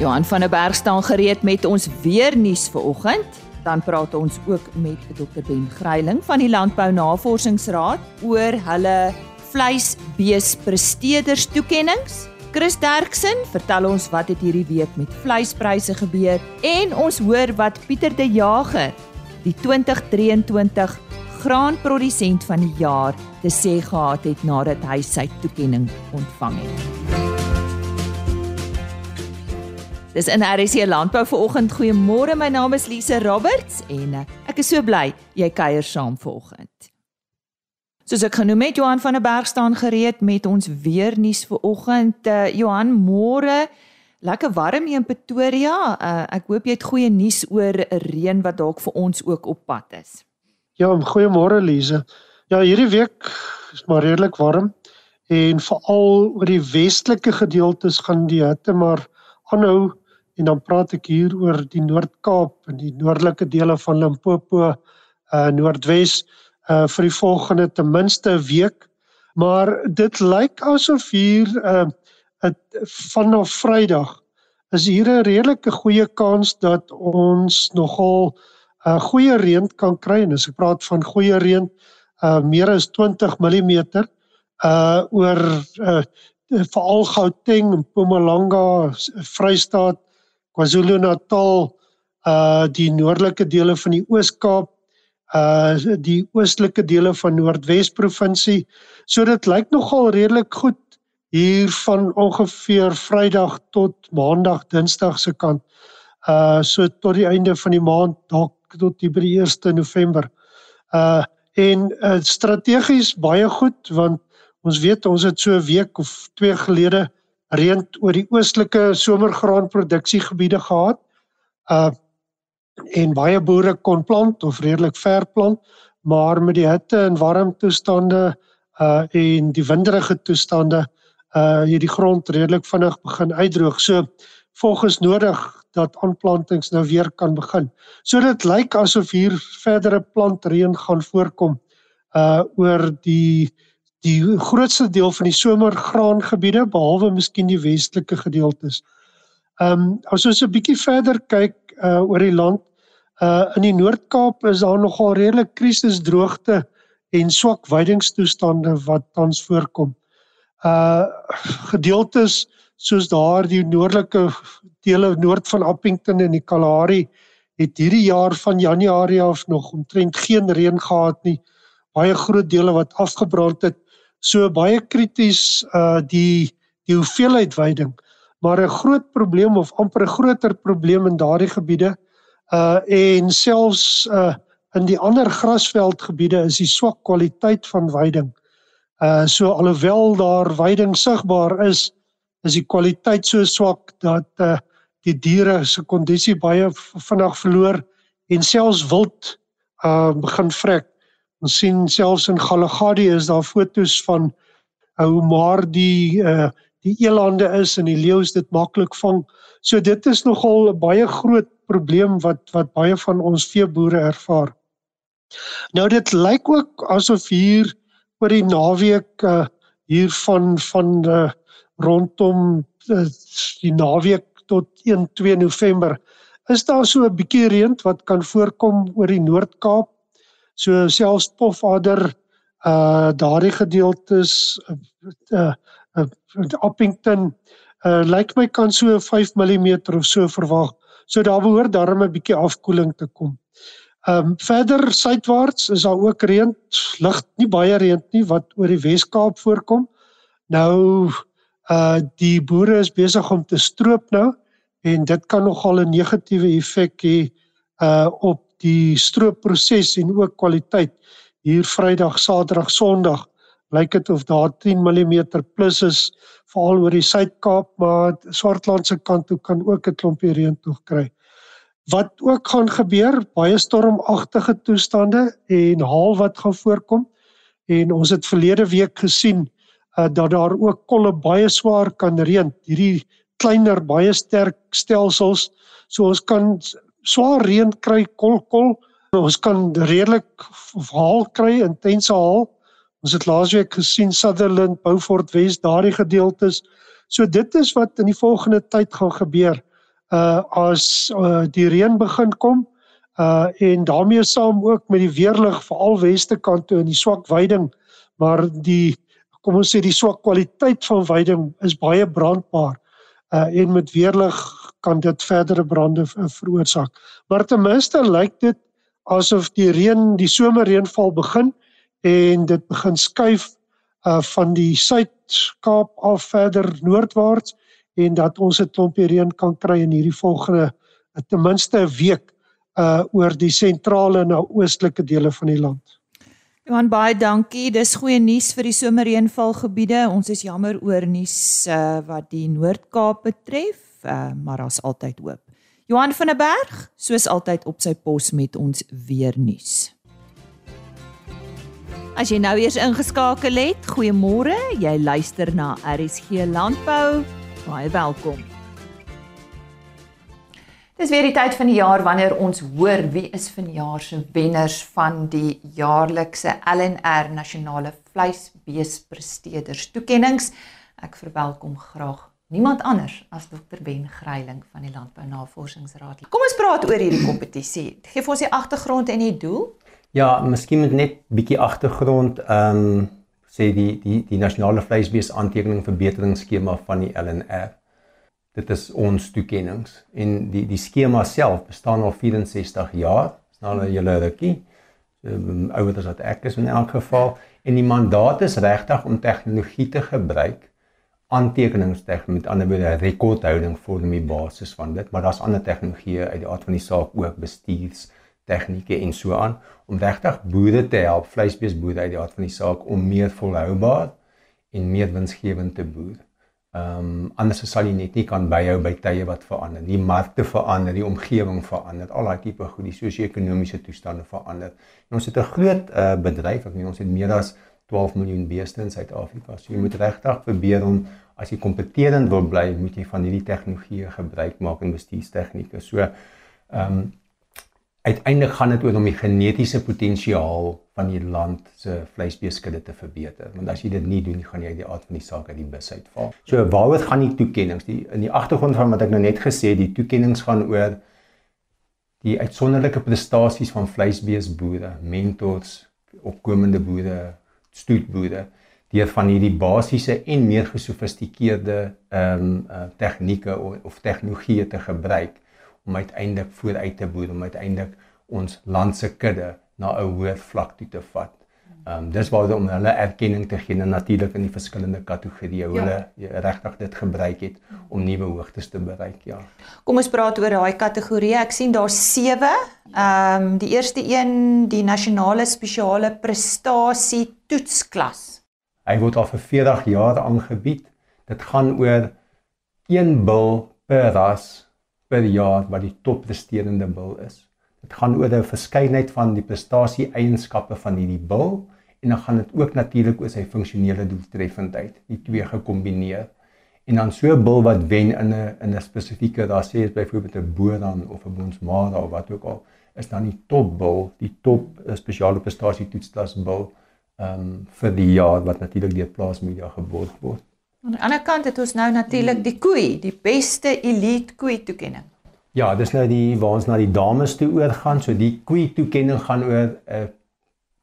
Johan van der Berg staan gereed met ons weer nuus vir oggend. Dan praat ons ook met Dr Ben Gryiling van die Landbou Navorsingsraad oor hulle vleisbeespresteerders toekenninge. Chris Derksen vertel ons wat het hierdie week met vleispryse gebeur en ons hoor wat Pieter De Jager, die 2023 graanprodusent van die jaar, te sê gehad het nadat hy sy toekenning ontvang het. Dis in RC Landbou vir oggend. Goeiemôre, my naam is Lise Roberts en eh, ek is so bly jy kuier saam vanoggend. Soos ek genoem het, Johan van der Berg staan gereed met ons weer nuus vir oggend. Uh, Johan, môre lekker warm hier in Pretoria. Uh, ek hoop jy het goeie nuus oor reën wat dalk vir ons ook op pad is. Ja, goeiemôre Lise. Ja, hierdie week is maar redelik warm en veral oor die westelike gedeeltes gaan die hitte maar aanhou en dan praat ek hier oor die Noord-Kaap en die noordelike dele van Limpopo, uh Noordwes uh vir die volgende ten minste week. Maar dit lyk asof hier uh vanaf Vrydag is hier 'n redelike goeie kans dat ons nogal 'n uh, goeie reën kan kry en as ek praat van goeie reën uh meer as 20 mm uh oor uh veral Gauteng en Mpumalanga, Vrystaat, KwaZulu-Natal, uh die noordelike dele van die Oos-Kaap, uh die oostelike dele van Noordwes provinsie. So dit lyk nogal redelik goed hier van ongeveer Vrydag tot Maandag, Dinsdag se kant. Uh so tot die einde van die maand, dalk tot die by die 1 November. Uh en uh, strategies baie goed want ons weet ons het so 'n week of 2 gelede reën oor die oostelike somergraanproduksiegebiede gehad. Uh en baie boere kon plant of redelik ver plant, maar met die hitte en warm toestande uh en die winderige toestande uh hierdie grond redelik vinnig begin uitdroog. So volgens nodig dat aanplantings nou weer kan begin. So dit lyk asof hier verdere plantreën gaan voorkom uh oor die die grootste deel van die somergraangebiede behalwe miskien die westelike gedeeltes. Ehm um, as ons 'n bietjie verder kyk uh oor die land, uh in die Noord-Kaap is daar nogal redelik krisisdroogte en swak weidingstoestande wat tans voorkom. Uh gedeeltes soos daar die noordelike dele noord van Appington en die Kalahari het hierdie jaar van Januarie af nog omtrent geen reën gehad nie. Baie groot dele wat afgebrand het so baie krities uh die die hoeveelheid veiding maar 'n groot probleem of amper 'n groter probleem in daardie gebiede uh en selfs uh in die ander grasveldgebiede is die swak kwaliteit van veiding. Uh so alhoewel daar veiding sigbaar is, is die kwaliteit so swak dat uh die diere se kondisie baie vinnig verloor en selfs wild uh begin vrek. Ons sien selfs in Galagadi is daar fotos van hoe maar die uh die elande is en die leeu's dit maklik vang. So dit is nogal 'n baie groot probleem wat wat baie van ons veeboere ervaar. Nou dit lyk ook asof hier oor die naweek uh hier van van uh, rondom die naweek tot 1 2 November is daar so 'n bietjie reën wat kan voorkom oor die Noord-Kaap So selfs Pofadder uh daardie gedeeltes uh uh Appington uh lyk my kan so 5 mm of so verwag. So daar behoort darm 'n bietjie afkoeling te kom. Um verder suidwaarts is daar ook reën, lig nie baie reën nie wat oor die Wes-Kaap voorkom. Nou uh die boere is besig om te stroop nou en dit kan nogal 'n negatiewe effek hê uh op die stroopproses en ook kwaliteit hier Vrydag, Saterdag, Sondag lyk dit of daar 10 mm plus is veral oor die Suid-Kaap, maar Swartland se kant toe kan ook 'n klompie reën tog kry. Wat ook gaan gebeur, baie stormagtige toestande en haal wat gaan voorkom en ons het verlede week gesien uh, dat daar ook kolle baie swaar kan reën. Hierdie kleiner baie sterk stelsels so ons kan swaar reën kry kol kol. Ons kan redelik haal kry intense haal. Ons het laasweek gesien Sutherland Beaufort Wes daardie gedeeltes. So dit is wat in die volgende tyd gaan gebeur. Uh as uh, die reën begin kom uh en daarmee saam ook met die weerlig veral weste kant toe in die swak veiding maar die kom ons sê die swak kwaliteit van veiding is baie brandbaar. Uh en met weerlig kan dit verdere brande veroorsaak maar ten minste lyk dit asof die reën die somerreënval begin en dit begin skuif uh van die Suid-Kaap af verder noordwaarts en dat ons 'n klompie reën kan kry in hierdie volgende uh, ten minste 'n week uh oor die sentrale en oostelike dele van die land. Johan baie dankie. Dis goeie nuus vir die somerreënvalgebiede. Ons is jammer oor nuus uh wat die Noord-Kaap betref, uh maar daar's altyd hoop. Johan van der Berg, soos altyd op sy pos met ons weer nuus. As jy nou eers ingeskakel het, goeiemôre. Jy luister na RSG Landbou. Baie welkom. Dis weer die tyd van die jaar wanneer ons hoor wie is vanjaar se wenners van die jaarlikse LNR Nasionale Vleisbeespresteerders toekenninge. Ek verwelkom graag niemand anders as Dr Ben Gryiling van die Landbou Navorsingsraad. Kom ons praat oor hierdie kompetisie. Geef ons die agtergrond en die doel. Ja, miskien met net bietjie agtergrond, ehm um, sê die die die nasionale vleisbees aantekening verbeteringsskema van die LNR. Dit is ons toekenninge en die die skema self bestaan al 64 jaar. Dis nou al 'n hele rukkie. Um, ouer as wat ek is in elk geval en die mandaat is regtig om tegnologie te gebruik aantekeningstegnologie met ander woorde rekordhouding vorm die basis van dit maar daar's ander tegnologieë uit die aard van die saak ook bestuurs tegnieke en so aan om regtig boere te help, vleisbeesboere uit die aard van die saak om meer volhoubaar en meer winsgewend te boer. Ehm um, anders sal jy net nie kan byhou by tye wat verander. Die markte verander, die omgewing verander, al daai tipe goed, die sosio-ekonomiese toestande verander. En ons het 'n groot uh, bedryf, ek meen ons het meer as 12 miljoen beeste in Suid-Afrika. So jy moet regtig probeer om as jy kompeterend wil bly, moet jy van hierdie tegnologieë gebruik maak en bestuurstegnieke. So ehm um, uiteindelik gaan dit oor om die genetiese potensiaal van die land se vleisbeeskudde te verbeter. Want as jy dit nie doen, gaan jy uit die aard van die saak uit die bus uitval. So waaroor gaan die toekenninge? Die in die agtergrond van wat ek nou net gesê het, die toekenninge gaan oor die uitsonderlike prestasies van vleisbeesboere, mentors, opkomende boere, stoetboere deur van hierdie basiese en meer gesofistikeerde ehm um, uh, tegnieke of, of tegnologieë te gebruik om uiteindelik vooruit te boer om uiteindelik ons land se kudde na 'n hoër vlak toe te vat. Ehm um, dis waar om hulle erkenning te gee en natuurlik in die verskillende kategorieë ja. hulle ja, regtig dit gebruik het om nuwe hoogtes te bereik, ja. Kom ons praat oor daai kategorieë. Ek sien daar's 7. Ehm um, die eerste een, die nasionale spesiale prestasie toetsklas. Hy word al vir 40 jaar aangebied. Dit gaan oor een bil per ras per jaar wat die toppresterende bil is. Dit gaan oor 'n verskeidenheid van die prestasie eienskappe van hierdie bil en dan gaan dit ook natuurlik oor sy funksionele doeltreffendheid, die twee gekombineer. En dan so 'n bil wat wen in 'n in 'n spesifieke ras sê is byvoorbeeld 'n Boran of 'n Bonsmara of wat ook al, is dan die topbil, die top spesiale prestasie toetsklas bil ehm um, vir die jaar wat natuurlik deur plaasmedia geborg word. Aan die ander kant het ons nou natuurlik die koei, die beste elite koei toekenning. Ja, dis nou die waar ons na die dames toe oorgaan. So die koei toekenning gaan oor 'n uh,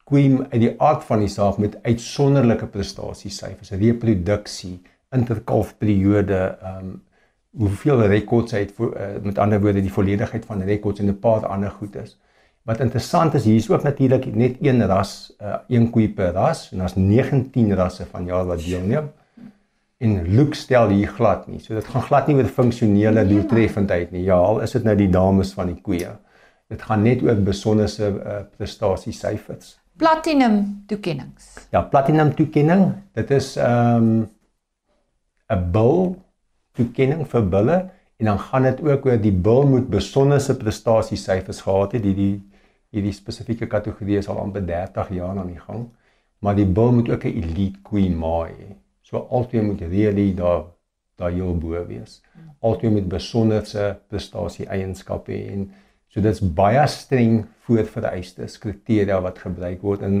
koei uit die aard van die saak met uitsonderlike prestasiesyfers, reproduksie, interkalfperiode, ehm um, hoeveel rekords hy het voor, uh, met ander woorde die volledigheid van rekords en 'n paar ander goedes. Wat interessant is, hier is ook natuurlik net een ras, uh, een koei per ras en daar's 19 rasse van jaar wat deelneem en look stel hier glad nie. So dit gaan glad nie oor funksionele ja. doeltreffendheid nie. Ja, al is dit nou die dames van die koeie. Dit gaan net oor besonderse uh, prestasiesyfers. Platinum toekennings. Ja, platinum toekenning. Dit is ehm um, 'n bil toekenning vir bulle en dan gaan dit ook oor die bil moet besonderse prestasiesyfers gehad het. Hierdie hierdie spesifieke kategorie is al amper 30 jaar aan die gang. Maar die bil moet ook 'n elite queen maai hê. So altyd moet really daar daar heel bo wees. Altyd met besonderse prestasie eienskappe en so dit's baie streng voorvereistes kriteria wat gebruik word en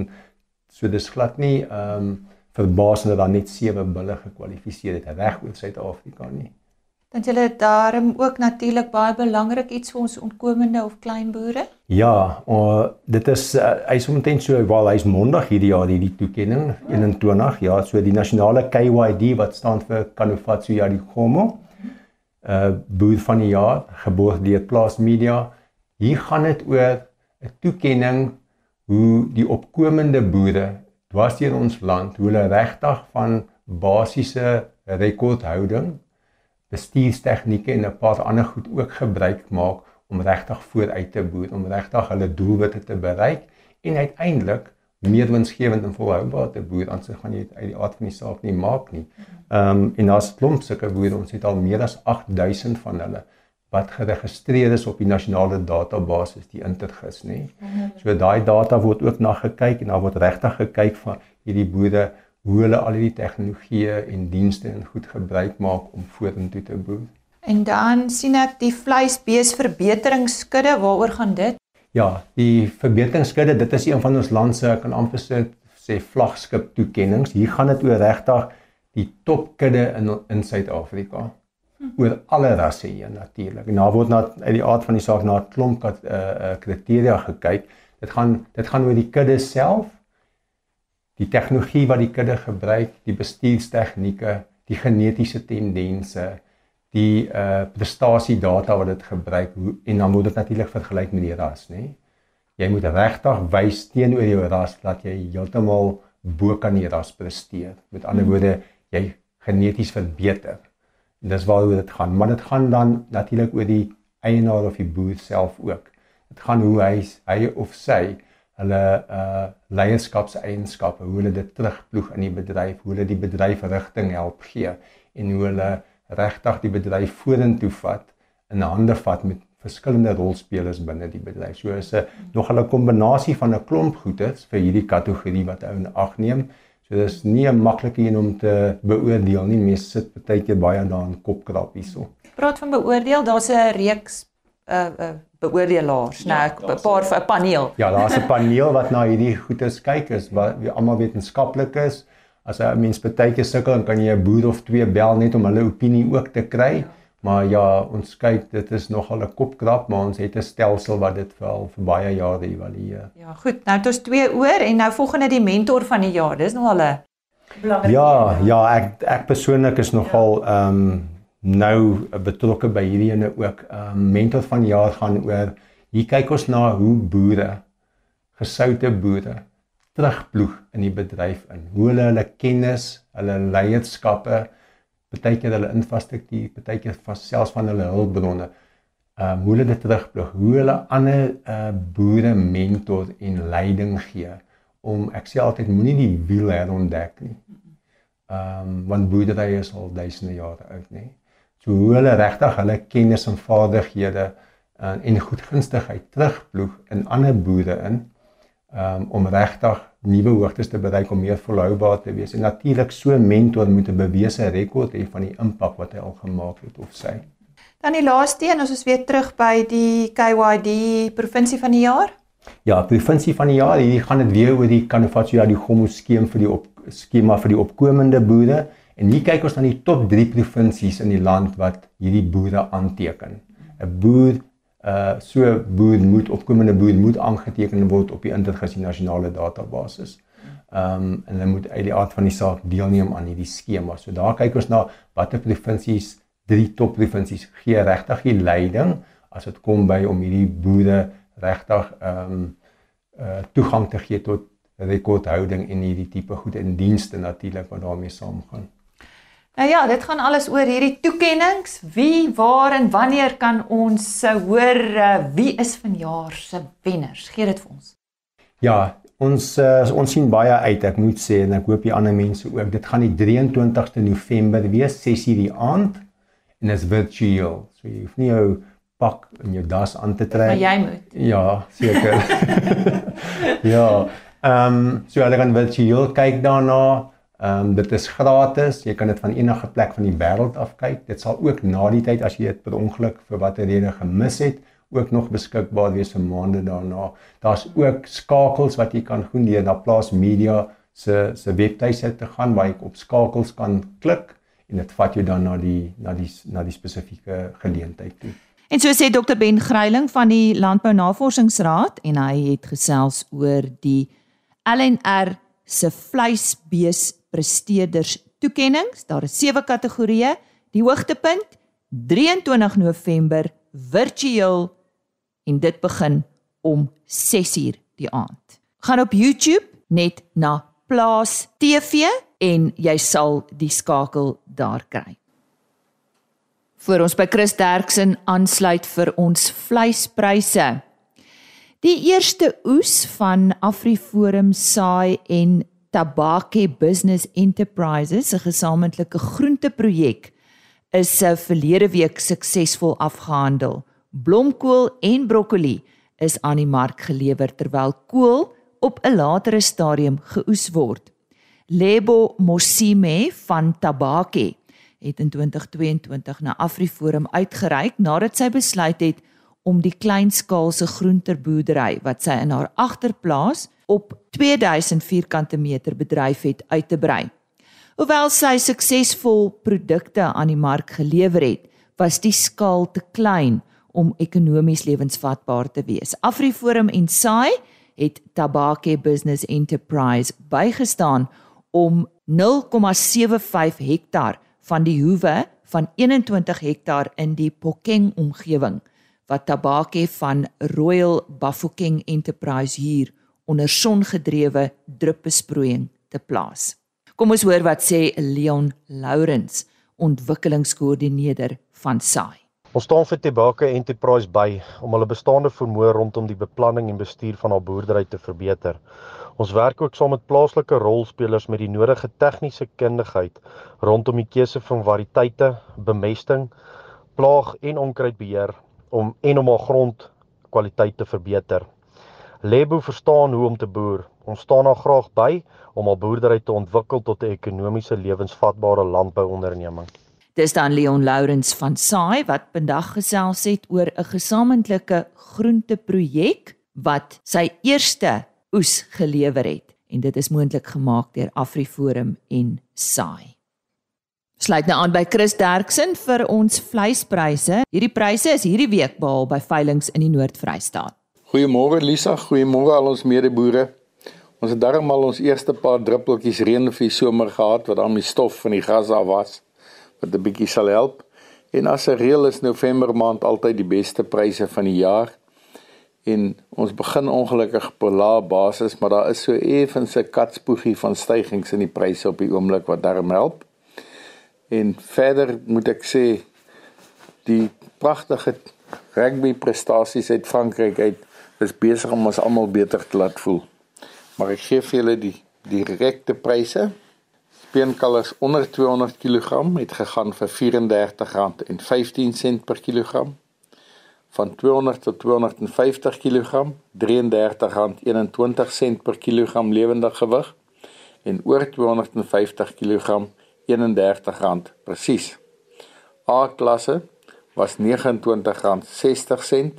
so dis glad nie ehm um, verbaasend dat daar net 7 bulle gekwalifiseer het reg oor Suid-Afrika nie. Dan julle daarom ook natuurlik baie belangrik iets vir ons ontkomende of kleinboere? Ja, uh, dit is uh, hy's omtrent so wel hy's mondig hierdie jaar hierdie toekenning 21 ja, so die nasionale KYD wat staan vir Kanofatsu Yadikomo. Uh boer van die jaar, geborg deur Plaas Media. Hier gaan dit oor 'n toekenning hoe die opkomende boere dwars deur ons land hoe hulle regtig van basiese rekordhouding bestuurstegnieke en 'n paar ander goed ook gebruik maak om regtig vooruit te boer, om regtig hulle doelwitte te bereik en uiteindelik meer winsgewend en volhoubaar te boer. Anders gaan jy uit die aard van die saak nie maak nie. Ehm um, en daar's klomp sulke boere, ons het al meer as 8000 van hulle wat geregistreer is op die nasionale database, die Intergis, nê. So daai data word ook na gekyk en daar word regtig gekyk van hierdie boere hoe hulle al hierdie tegnologieë en dienste en goed gebruik maak om vorentoe te boer. En dan sien ek die vleisbees verbeteringsskudde, waaroor gaan dit? Ja, die verbeteringsskudde, dit is een van ons land se kan amper sê sê vlaggenskap toekenninge. Hier gaan dit oor regtig die topkudde in in Suid-Afrika. Hm. Oor alle rasse hier natuurlik. En daar word na uit die aard van die saak na 'n klomp uh uh kriteria gekyk. Dit gaan dit gaan oor die kudde self die tegnologie wat die kudde gebruik, die bestuurstegnieke, die genetiese tendense, die uh prestasiedata wat dit gebruik hoe, en dan moet dit natuurlik vergelyk met die ras, nê? Jy moet regtig wys teenoor jou ras dat jy heeltemal bo kan die ras presteer. Met ander hmm. woorde, jy geneties verbeter. En dis waaroor dit gaan, maar dit gaan dan natuurlik oor die eienaar of die boer self ook. Dit gaan hoe hy hy of sy hulle uh leierskapseienskappe, hoe hulle dit terugploeg in die bedryf, hoe hulle die bedryf rigting help gee en hoe hulle regtig die bedryf vorentoe vat in hande vat met verskillende rolspelers binne die bedryf. So is 'n nog 'n kombinasie van 'n klomp goedes vir hierdie kategorie wat ou in ag neem. So dis nie 'n maklike een om te beoordeel nie. Mense sit baie keer baie daarin kopkrap hierso. Praat van beoordeel, daar's 'n reeks uh uh beoordelaars, ja, nou 'n paar 'n paneel. Ja, daar's 'n paneel wat na hierdie goedes kyk is wat almal wetenskaplik is. As 'n mens baie keer sukkel, dan kan jy 'n boer of twee bel net om hulle opinie ook te kry. Maar ja, ons kyk, dit is nogal 'n kopkrap, maar ons het 'n stelsel wat dit vir al vir baie jare evalueer. Ja, goed. Nou het ons twee oor en nou volgende die mentor van die jaar. Dis nog al 'n belangrike Ja, ja, ek ek persoonlik is nogal ehm um, nou betrokke by hierdie ene ook. Ehm um, mentor van die jaar gaan oor hier kyk ons na hoe boere gesoute boere terugploeg in die bedryf in. Hoe hulle hulle kennis, hulle leierskappe, baie keer hulle infrastruktuur, baie keer selfs van hulle hulpbronne um, hoe hulle dit terugploeg, hoe hulle ander uh, boere mentor en leiding gee om ek sê altyd moenie die wiel herontdek nie. Ehm um, want boerdery is al duisende jare oud, nê. So hoe hulle regtig hulle kennis en vaardighede uh, en goedgunstigheid terugploeg in ander boere in um, om regtig nuwe hoogtes te bereik om meer volhoubaar te wees. En natuurlik so 'n mentor moet 'n bewese rekord hê van die impak wat hy al gemaak het of sy. Dan die laaste een, ons is weer terug by die KYD provinsie van die jaar. Ja, provinsie van die jaar, hier gaan dit weer oor die Kanofatsu ja die Gomo skeem vir die op skema vir die opkomende boere. En hier kyk ons na die top 3 provinsies in die land wat hierdie boere aanteken. 'n Boer uh so boer moet opkomende boer moet aangeteken word op die internasionale nasionale database. Ehm um, en hulle moet uit die aard van die saak deelneem aan hierdie skema. So daar kyk ons na watter provinsies drie top provinsies gee regtig die leiding as dit kom by om hierdie boere regtig ehm um, uh toegang te gee tot rekordhouding en hierdie tipe goed en dienste natuurlik wat daarmee saamgaan. Nou ja, dit gaan alles oor hierdie toekenninge. Wie, waar en wanneer kan ons hoor uh, wie is vanjaar se wenners? Gee dit vir ons. Ja, ons uh, ons sien baie uit, ek moet sê en ek hoop die ander mense ook. Dit gaan die 23ste November wees, 6:00 die aand en is virtueel. So jy hoef nie jou pak en jou das aan te trek. Maar jy moet. Ja, seker. ja. Ehm um, so hulle kan virtueel kyk daarna. Ehm um, dit is gratis. Jy kan dit van enige plek van die wêreld af kyk. Dit sal ook na die tyd as jy dit per ongeluk vir watter rede gemis het, ook nog beskikbaar wees vir maande daarna. Daar's ook skakels wat jy kan doen deur na Plaas Media se se webtuiste te gaan waar jy op skakels kan klik en dit vat jou dan na die na die na die spesifieke geleentheid toe. En so sê Dr Ben Gryiling van die Landbou Navorsingsraad en hy het gesels oor die LNR se vleisbees presteerders toekenninge. Daar is sewe kategorieë. Die hoogtepunt 23 November virtueel en dit begin om 6uur die aand. Gaan op YouTube net na Plaas TV en jy sal die skakel daar kry. Voor ons by Chris Derksen aansluit vir ons vleispryse. Die eerste oes van AfriForum saai en Tabake Business Enterprises, 'n gesamentlike groenteprojek, is se verlede week suksesvol afgehandel. Blomkool en broccoli is aan die mark gelewer terwyl kool op 'n latere stadium geoes word. Lebo Mosime van Tabake het in 2022 na AfriForum uitgereik nadat sy besluit het om die kleinskaalse groenterboerdery wat sy in haar agterplaas op 2000 vierkante meter bedryf het uit te brei. Hoewel sy suksesvol produkte aan die mark gelewer het, was die skaal te klein om ekonomies lewensvatbaar te wees. AfriForum en SAI het Tabake Business Enterprise bygestaan om 0,75 hektaar van die hoewe van 21 hektaar in die Pokeng omgewing wat Tabake van Royal Bafokeng Enterprise hier onder songedrewe druppbesproeiing te plaas. Kom ons hoor wat sê Leon Lourens, ontwikkelingskoördineerder van SAI. Ons staan vir Tobacco Enterprise by om hulle bestaande vermoë rondom die beplanning en bestuur van hul boerdery te verbeter. Ons werk ook saam met plaaslike rolspelers met die nodige tegniese kundigheid rondom die keuse van variëteite, bemesting, plaag en onkruidbeheer om en om hul grondkwaliteit te verbeter. Lebo verstaan hoe om te boer. Ons staan daar graag by om hul boerdery te ontwikkel tot 'n ekonomiese lewensvatbare landbouonderneming. Dis dan Leon Lourens van Saai wat vandag gesels het oor 'n gesamentlike groenteprojek wat sy eerste oes gelewer het en dit is moontlik gemaak deur AfriForum en Saai. Sluit nou aan by Chris Derksen vir ons vleispryse. Hierdie pryse is hierdie week behaal by veilinge in die Noord-Vrystaat. Goeiemôre Lisa, goeiemôre al ons medeboere. Ons het darmal ons eerste paar druppeltjies reën vir die somer gehad wat dan die stof van die gras af was wat 'n bietjie sal help. En as 'n reël is November maand altyd die beste pryse van die jaar. En ons begin ongelukkig op 'n lae basis, maar daar is so effens 'n katspoegie van stygings in die pryse op die oomblik wat daarmee help. En verder moet ek sê die pragtige rugby prestasies uit Frankryk uit is besig om ons almal beter te laat voel. Maar ek gee vir julle die direkte pryse. Speenkalvers onder 200 kg het gegaan vir R34.15 per kilogram. Van 200 tot 250 kg R33.21 per kilogram lewendige gewig en oor 250 kg R31 presies. A klasse was R29.60.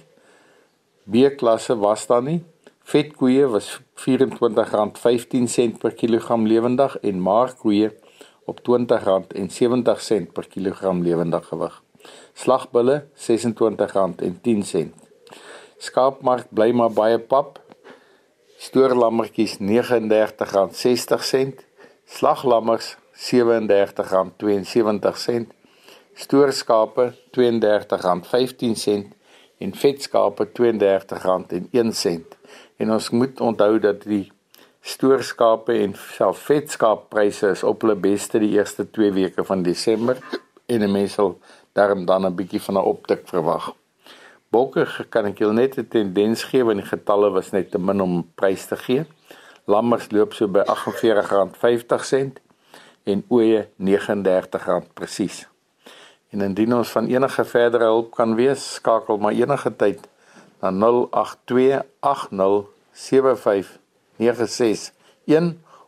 B klasse was daar nie Vetkoeie was R24.15 per kilogram lewendig en maarkoeie op R20.70 per kilogram lewendig gewig. Slagbulle R26.10. Skaapmark bly maar baie pap. Stoorlammetjies R39.60. Slaglammers R37.72. Stoorskape R32.15 en vetskape R32.01. En ons moet onthou dat die stoorskape en self vetskaappryse is op hulle beste die eerste 2 weke van Desember en 'n mens sal daarom dan 'n bietjie van 'n optik verwag. Bokke kan ek julle net 'n tendens gee want die getalle was net te min om prys te gee. Lammers loop so by R48.50 en ooe R39 presies. En indien ons van enige verdere hulp kan wees, skakel maar enige tyd 0800 na 0828075961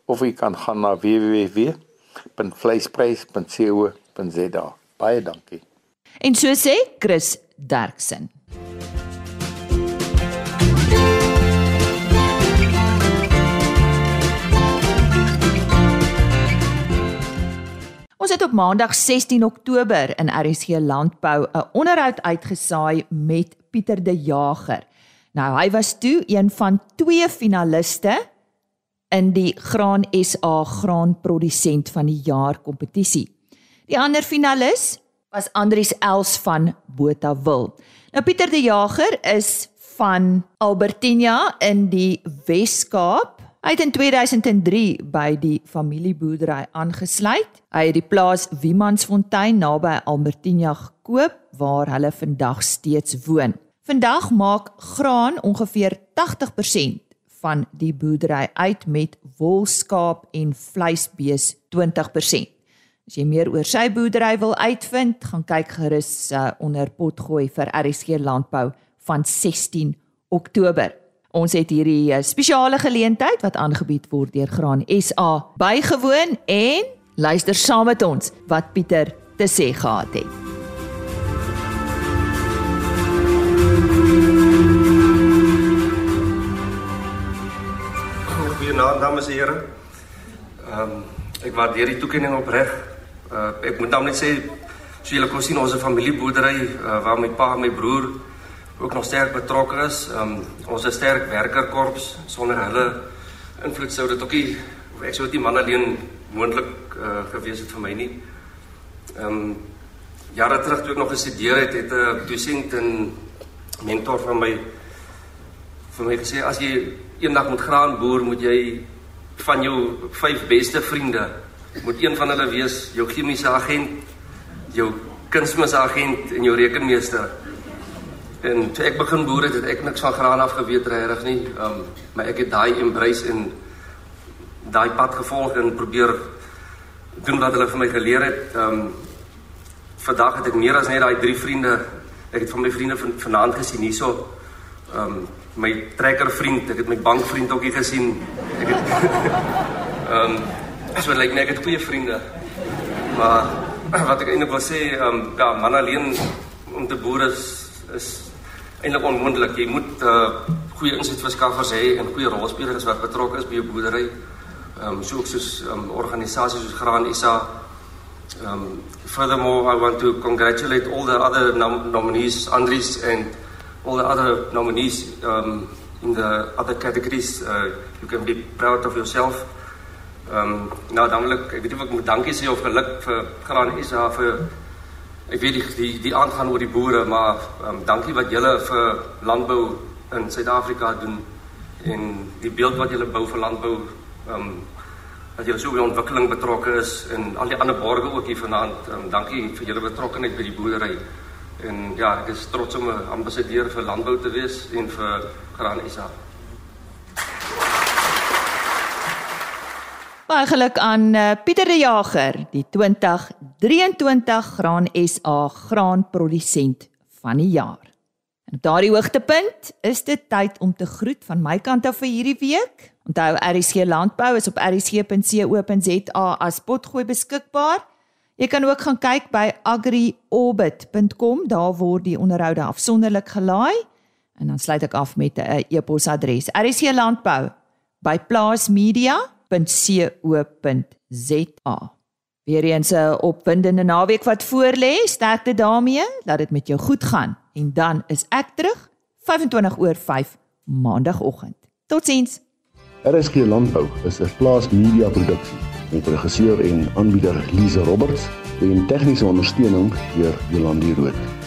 of jy kan gaan na www.vleisprys.co.za. Baie dankie. En so sê Chris Derksen. Ons het op Maandag 16 Oktober in RSG Landbou 'n onderhoud uitgesaai met Pieter De Jager. Nou hy was toe een van twee finaliste in die Graan SA graanprodusent van die jaar kompetisie. Die ander finalis was Andries Els van Botawil. Nou Pieter De Jager is van Albertina in die Wes-Kaap. Hy het in 2003 by die familieboerdery aangesluit. Hy het die plaas Wiemansfontein naby Albertina gekoop waar hulle vandag steeds woon. Vandag maak graan ongeveer 80% van die boerdery uit met wolskaap en vleisbees 20%. As jy meer oor sy boerdery wil uitvind, gaan kyk gerus uh, onder potgooi vir RSG landbou van 16 Oktober. Ons het hierdie eh, spesiale geleentheid wat aangebied word deur Graan SA bygewoon en luister saam met ons wat Pieter te sê gehad het. Goeienaand dames en here. Ehm um, ek waardeer die toekenning opreg. Uh, ek moet dan net sê so julle kon sien ons 'n familieboerdery uh, waar my pa en my broer ook nog sterk betrokke is. Um ons is sterk werkerkorps sonder hulle invloed sou dit ook nie ek sou dit nie man alleen moontlik uh, gewees het vir my nie. Um jare terug toe ek nog gestudeer het, het 'n dosent en mentor van my vir my gesê as jy eendag moet graan boer, moet jy van jou vyf beste vriende moet een van hulle wees jou chemiese agent, jou kunsmisagent en jou rekenmeester. En toe ek begin boer het, het ek niks van graan af geweet regtig nie. Um maar ek het daai embrace en daai pad gevolg en probeer doen wat hulle vir my geleer het. Um vandag het ek meer as net daai drie vriende. Ek het van my vriende van vanaand gesien hierso. Um my trekker vriend, ek het my bankvriend ook hier gesien. Ek het um so lyk like, net ek het goeie vriende. Maar wat ek eintlik wil sê, um ja, man alleen om te boer is is eintlik onmoontlik. Jy moet uh goeie insetverskaffers hê en goeie rolspelers wat betrokke is by jou boerdery. Ehm um, so ook soos um, organisasies soos Graan SA. Um furthermore I want to congratulate all the other nom nominees Andries and all the other nominees um in the other categories. Uh you can be proud of yourself. Um nou dan wil ek weet nie of ek moet dankie sê of geluk vir Graan SA vir Ek weet die die, die aangaan oor die boere, maar um, dankie wat julle vir landbou in Suid-Afrika doen en die beeld wat julle bou vir landbou. Um, dat julle so by ontwikkeling betrokke is en al die ander borgers ook hier vanaand. Um, dankie vir julle betrokkeheid by die boerdery. En ja, ek is trots om 'n ambassadeur vir landbou te wees en vir Graan SA. Baie geluk aan uh, Pieter De Jager, die 2023 Graan SA graanprodusent van die jaar. En op daardie hoogtepunt is dit tyd om te groet van my kant af vir hierdie week. Onthou RSG Landbou is op rsg.co.za as potgooi beskikbaar. Jy kan ook gaan kyk by agriorbit.com, daar word die onderhoude afsonderlik gelaai. En dan sluit ek af met 'n e-posadres: rsglandbou@plaasmedia.com www.co.za. Weereens 'n opwindende naweek wat voorlê. Sterkte daarmee. Laat dit met jou goed gaan. En dan is ek terug 25 oor 5 maandagooggend. Totsiens. RSG Landbou is 'n plaas media produksie met regisseur en aanbieder Lize Roberts en tegniese ondersteuning deur Jolande Rooi.